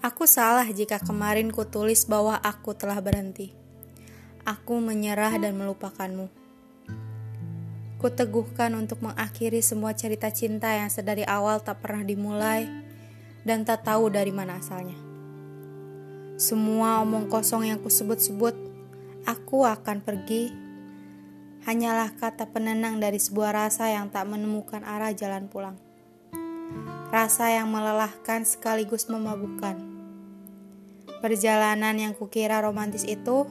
Aku salah jika kemarin ku tulis bahwa aku telah berhenti. Aku menyerah dan melupakanmu. Ku teguhkan untuk mengakhiri semua cerita cinta yang sedari awal tak pernah dimulai dan tak tahu dari mana asalnya. Semua omong kosong yang kusebut-sebut, aku akan pergi, hanyalah kata penenang dari sebuah rasa yang tak menemukan arah jalan pulang. Rasa yang melelahkan sekaligus memabukkan. Perjalanan yang kukira romantis itu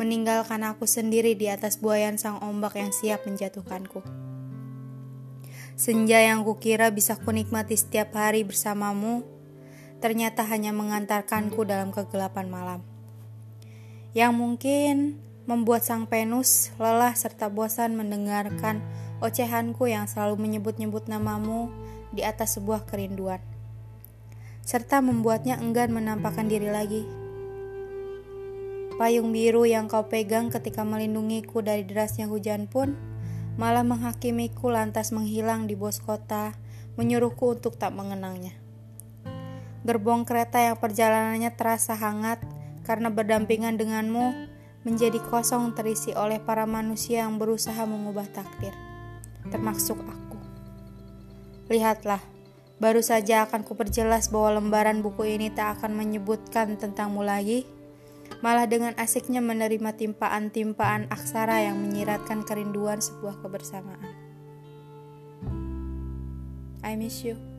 meninggalkan aku sendiri di atas buayan sang ombak yang siap menjatuhkanku. Senja yang kukira bisa kunikmati setiap hari bersamamu, ternyata hanya mengantarkanku dalam kegelapan malam. Yang mungkin membuat sang penus lelah serta bosan mendengarkan ocehanku yang selalu menyebut-nyebut namamu di atas sebuah kerinduan. Serta membuatnya enggan menampakkan diri lagi Payung biru yang kau pegang ketika melindungiku dari derasnya hujan pun malah menghakimiku lantas menghilang di bos kota, menyuruhku untuk tak mengenangnya. Gerbong kereta yang perjalanannya terasa hangat karena berdampingan denganmu menjadi kosong terisi oleh para manusia yang berusaha mengubah takdir, termasuk aku. Lihatlah, baru saja akan kuperjelas bahwa lembaran buku ini tak akan menyebutkan tentangmu lagi malah dengan asiknya menerima timpaan-timpaan aksara yang menyiratkan kerinduan sebuah kebersamaan. I miss you.